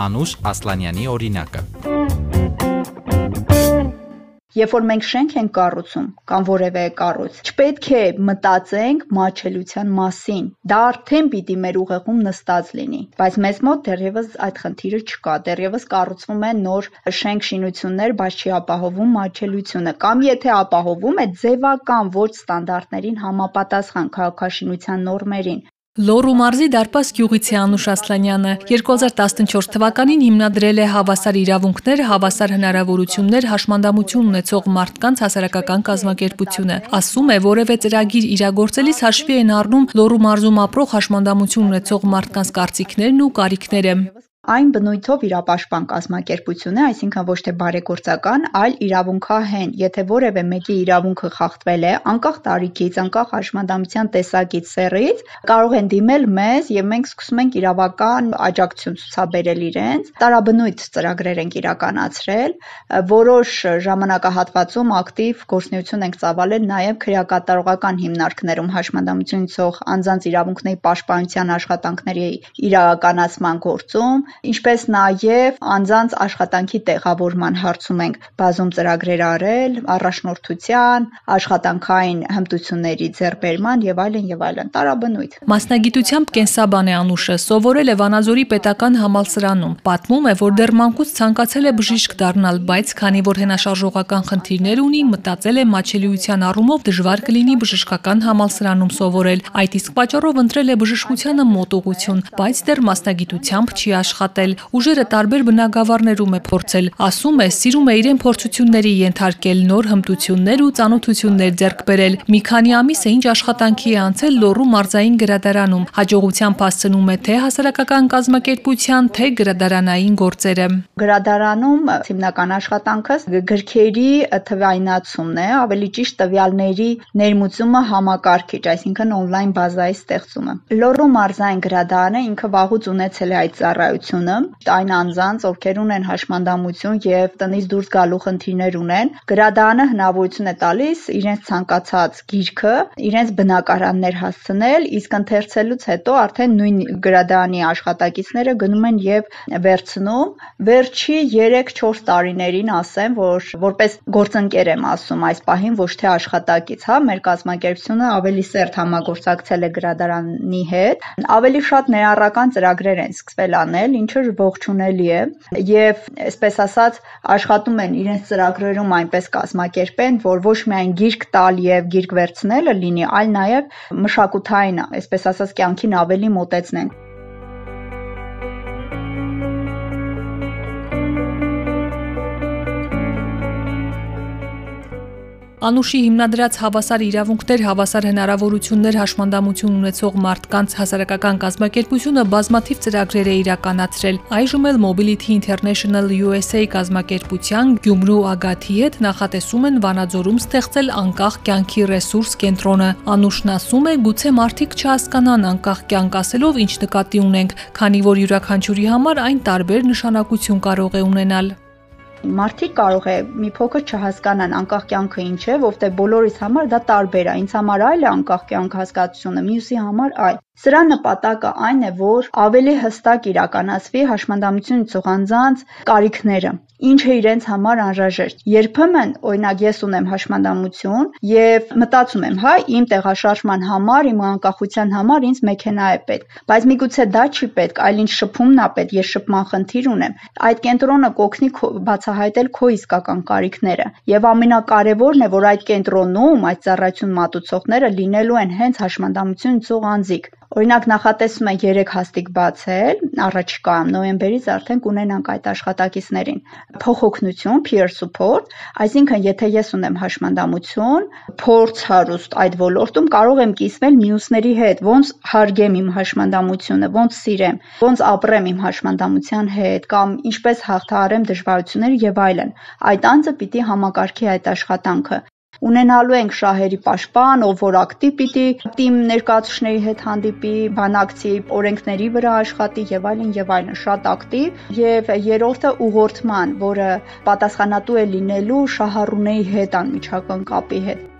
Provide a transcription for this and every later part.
Անուշ Ասլանյանի օրինակը։ Երբ որ մենք շենք ենք կառուցում կամ որևէ կառույց, չպետք է մտածենք մատչելիության մասին։ Դա արդեն պիտի մեր ուղեղում նստած լինի, բայց մեզ մոտ դեռևս այդ խնդիրը չկա։ Դեռևս կառուցվում են նոր շենք շինություններ, բայց չի ապահովում մատչելիությունը, կամ եթե ապահովում է ձևական ոչ ստանդարտներին համապատասխան քաղաքաշինության նորմերին։ Լոռու մարզի Դարպաս գյուղից է Անուշ Ասլանյանը։ 2014 թվականին հիմնադրել է Հավասար իրավունքներ, հավասար հնարավորություններ, հաշմանդամություն ունեցող մարդկանց հասարակական կազմակերպությունը։ Ասում է, որևէ ծրագիր իրագործելիս հաշվի են առնում Լոռու մարզում ապրող հաշմանդամություն ունեցող մարդկանց կարծիքներն ու կարիքները այն բնույթով իրապաշտպան կազմակերպություն է, այսինքն ոչ թե բարեգործական, այլ իրավունքահեն։ Եթե որևէ մեկի իրավունքը խախտվել է, անկախ տարիքից, անկախ հաշմանդամության տեսակից, սեռից, կարող են դիմել մեզ եւ մենք սկսում ենք իրավական աջակցություն ցուցաբերել իրենց։ Տարաբնույթ ծրագրեր ենք իրականացրել, որոշ ժամանակահատվածում ակտիվ գործունեություն ենք ծավալել նաեւ քրեակատարողական հիմնարկներում հաշմանդամությունից անձանց իրավունքների պաշտպանության աշխատանքների իրականացման գործում, ինչպես նաև անձանց աշխատանքի տեղավորման հարցում ենք. Բազում ծրագրեր արել, առաջնորդության, աշխատանքային հմտությունների ձեռբերման եւ այլն եւ այլն տարաբնույթ։ Մասնագիտությամբ կենսաբան է Անուշը, սովորել է Վանաձորի պետական համալսարանում։ Պատմում է, որ դեռ մանկուց ցանկացել է բժիշկ դառնալ, բայց քանի որ հենաշարժողական խնդիրներ ունի, մտածել է մաչելիության առումով դժվար կլինի բժշկական համալսարանում սովորել։ Այդ իսկ պատճառով ընտրել է բժշկությանը մոտ ուղություն, բայց դեռ մասնագիտությամբ չի աշխատել աշխատել, ուժերը տարբեր բնակավարներում է փորձել։ Ասում է, սիրում է իրեն փորձությունների ենթարկել, նոր հմտություններ ու ծանոթություններ ձեռք բերել։ Մի քանի ամիս է ինչ աշխատանքի է անցել Լոռու մարզային գրադարանում։ Հաջողությամբ հասցնում է թե հասարակական կազմակերպության, թե գրադարանային գործերը։ Գրադարանում հիմնական աշխատանքս գրքերի թվայնացումն է, ավելի ճիշտ տվյալների ներմուծումը համակարգիչ, այսինքն on-line բազայի ստեղծումը։ Լոռու մարզային գրադարանը ինքը վաղուց ունեցել է այդ ծառայությունը տնտեսությունը, այն անձանց, ովքեր ունեն հաշմանդամություն եւ տնից դուրս գալու խնդիրներ ունեն, գրադարանը հնարավորություն է տալիս իրենց ցանկացած գիրքը իրենց բնակարաններ հասցնել, իսկ ընթերցելուց հետո արդեն նույն գրադարանի աշխատակիցները գնում են եւ վերցնում։ Վերջի 3-4 տարիներին ասեմ, որ որպես գործընկեր եմ ասում այս պահին ոչ թե աշխատակից, հա, մեր կազմակերպությունը ավելի սերտ համագործակցել է գրադարանի հետ, ավելի շատ ներառական ծրագրեր են սկսվել անել, ինչը ողջունելի է եւ այսպես ասած աշխատում են իրենց ծրագրերում այնպես կազմակերպեն, որ ոչ միայն գիրք տալ եւ գիրք վերցնելը լինի, այլ նաեւ մշակութային, այսպես ասած կյանքին ավելի մոտեցնեն։ Անուշի հիմնադրած հավասար իրավունքներ, հավասար հնարավորություններ հաշմանդամություն ունեցող մարդկանց հասարակական կազմակերպությունը բազմաթիվ ծրագրեր է իրականացրել։ Այժմ էլ Mobility International USA կազմակերպության Գյումրու Ագաթի հետ նախատեսում են Վանաձորում ստեղծել անկախ կյանքի ռեսուրս կենտրոնը։ Անուշն ասում է, գուցե մարդիկ չհասկանան անկախ կյանք ասելով ինչ նկատի ունենք, քանի որ յուրաքանչյուրի համար այն տարբեր նշանակություն կարող է ունենալ մարդիկ կարող է մի փոքր չհասկանան անկախ կյանքը ինչ է, որովհետեւ բոլորիս համար դա տարբեր է։ Ինձ համար այլ է անկախ կյանք հասկացությունը, մյուսի համար այլ։ Սրա նպատակը այն է, որ ավելի հստակ իրականացվի հաշմանդամություն ունեցող անձանց կարիքները, ինչը իրենց համար անհրաժեշտ։ Երբեմն, օրինակ, ես ունեմ հաշմանդամություն եւ մտածում եմ, հա, իմ տեղաշարժման համար, իմ անկախության համար ինձ մեքենա է պետք, բայց միգուցե դա չի պետք, այլ ինչ շփումն է պետք, ես շփման խնդիր ունեմ։ Այդ կենտրոնը կօգնի բացահայտել քո իսկական կարիքները եւ ամենակարևորն է, որ այդ կենտրոնում այդ ծառայություն մատուցողները լինելու են հենց հաշմանդամություն ունեցող անձիկ Օրինակ նախատեսում են 3 հաստիկ բացել, առաջիկա նոյեմբերից արդեն կունենանք այդ աշխատակիցներին։ Փոխօգնություն, peer support, այսինքն եթե ես ունեմ հաշմանդամություն, փորձ հարուստ այդ ոլորտում կարող եմ կիսվել մյուսների հետ, ոնց հարգեմ իմ հաշմանդամությունը, ոնց սիրեմ, ոնց ապրեմ իմ հաշմանդամության հետ կամ ինչպես հաղթահարեմ դժվարությունները եւ այլն։ Այդ անձը պիտի համակարգի այդ աշխատանքը ունենալու ենք շահերի պաշտպան, ով որ ակտիվ պիտի թիմ ներկայացուցիչների հետ հանդիպի, բանակցի, օրենքների վրա աշխատի եւ այլն եւ այլն, շատ ակտիվ եւ երրորդը ուղղորդման, որը պատասխանատու է լինելու շահառուների հետ անմիջական կապի հետ։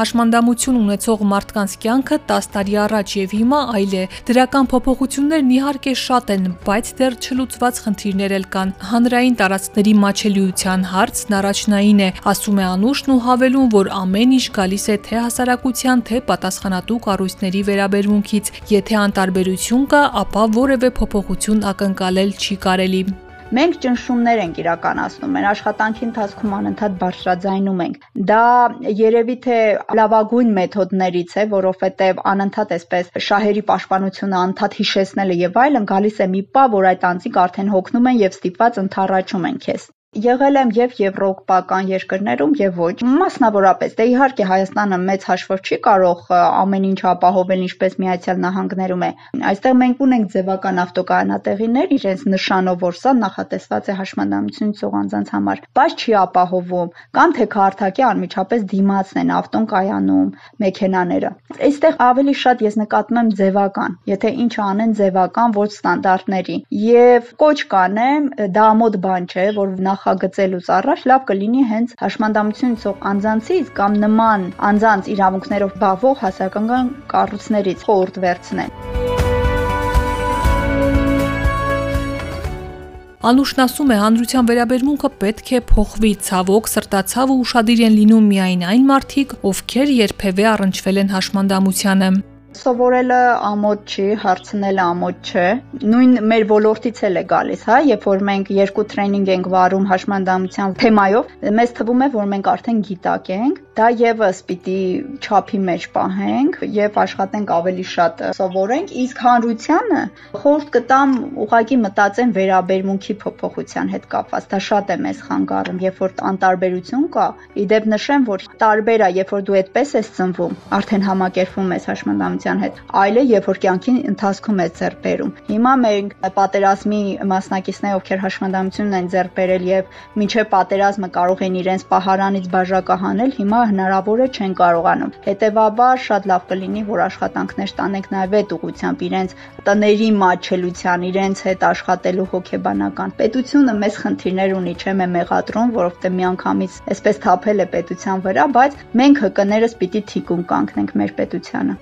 Հաշմանդամություն ունեցող մարդկանց կյանքը 10 տարի առաջ եւ հիմա այլ է։ Դրական փոփոխություններն իհարկե շատ են, բայց դեռ չլուծված խնդիրներ էլ կան։ Հանրային տարածքների մաչելիության հարցն առաջնային է, ասում է Անուշն ու հավելում, որ ամեն ինչ գալիս է թե հասարակության, թե պատասխանատու կառույցների վերաբերմունքից։ Եթե անտարբերություն կա, ապա որևէ փոփոխություն ակնկալել չի կարելի։ Մենք ճնշումներ ենք իրականացնում, մեր աշխատանքի ընթացքում անընդհատ բարձրաձայնում ենք։ Դա երևի թե լավագույն մեթոդներից է, որովհետև անընդհատ այսպես շահերի պաշտպանությունը անդադ հիշեցնելը եւ այլն գալիս է մի պա, որ այդ անձիկ արդեն հոգնում են եւ ստիպված ընթառաջում են քեզ։ Եղել եմ եւ եվրոպական երկրներում եւ ոչ։ Մասնավորապես, դե իհարկե Հայաստանը մեծ հաշվով չի կարող ամեն ինչ ապահովել ինչպես Միացյալ Նահանգներում է։ Այստեղ մենք ունենք ձևական ավտոկայանատեղիներ, իրենց նշանով որ սա նախատեսված է հաշմանդամություն ծող անձանց համար, բայց չի ապահովում։ Կամ թե քարտակի անմիջապես դիմացն են ավտոն կայանում, մեքենաները։ Այստեղ ավելի շատ ես նկատում եմ ձևական, եթե ինչ անեն ձևական ոչ ստանդարտների։ Եվ կոչ կանեմ, դա ամոթ բան չէ, որ նախ նախագծելուց առաջ լավ կլինի հենց հաշմանդամություն ցող անձանցից կամ նման անձանց իրավունքներով բավող հասարակական կառույցներից խորհուրդ վերցնել։ Անուշն ասում է, հանրության վերաբերմունքը պետք է փոխվի, ցավոք, սրտացավ ու ուրախadir են լինում միայն այն մարդիկ, ովքեր երբևէ առնչվել են հաշմանդամությանը։ Սովորելը ամոթ չի, հարցնելը ամոթ չէ։ Նույն մեր ոլորտից էլ է գալիս, հա, երբ որ մենք երկու տրեյնինգ ենք վարում հաշմանդամության թեմայով, մեզ թվում է, որ մենք արդեն գիտակ ենք, դա եւս պիտի չափի մեջ պահենք եւ աշխատենք ավելի շատ սովորենք, իսկ հանրությանը խորտ կտամ ուղակի մտածեն վերաբերմունքի փոփոխության հետ կապված։ Դա շատ է մեզ խանգարում, երբ որ անտարբերություն կա։ Իդեպ նշեմ, որ տարբեր է, երբ որ դու այդպես ես ծնվում, արդեն համակերպվում ես հաշմանդամության հետ, այլ է, երբ որ կյանքի ընթացքում ես ձեռք բերում։ Հիմա մենք պատերազմի մասնակիցներ, ովքեր հաշմանդամությունն են ձեռք բերել եւ մինչեւ պատերազմը կարող են իրենց պահարանից բաժակահանել, հիմա հնարավոր է չեն կարողանում։ Հետևաբար շատ լավ կլինի, որ աշխատանքներ տանենք նաև այդ ուղությամբ իրենց տների մաչելության, իրենց հետ աշխատելու հոգեբանական։ Պետությունը մեծ խնդիրներ ունի, չեմ է մեղադրում, որովհետև միանգամից այսպես թափել է պետության վրա, բայց մենք հկներս պիտի թիկուն կանգնենք մեր պետությանը։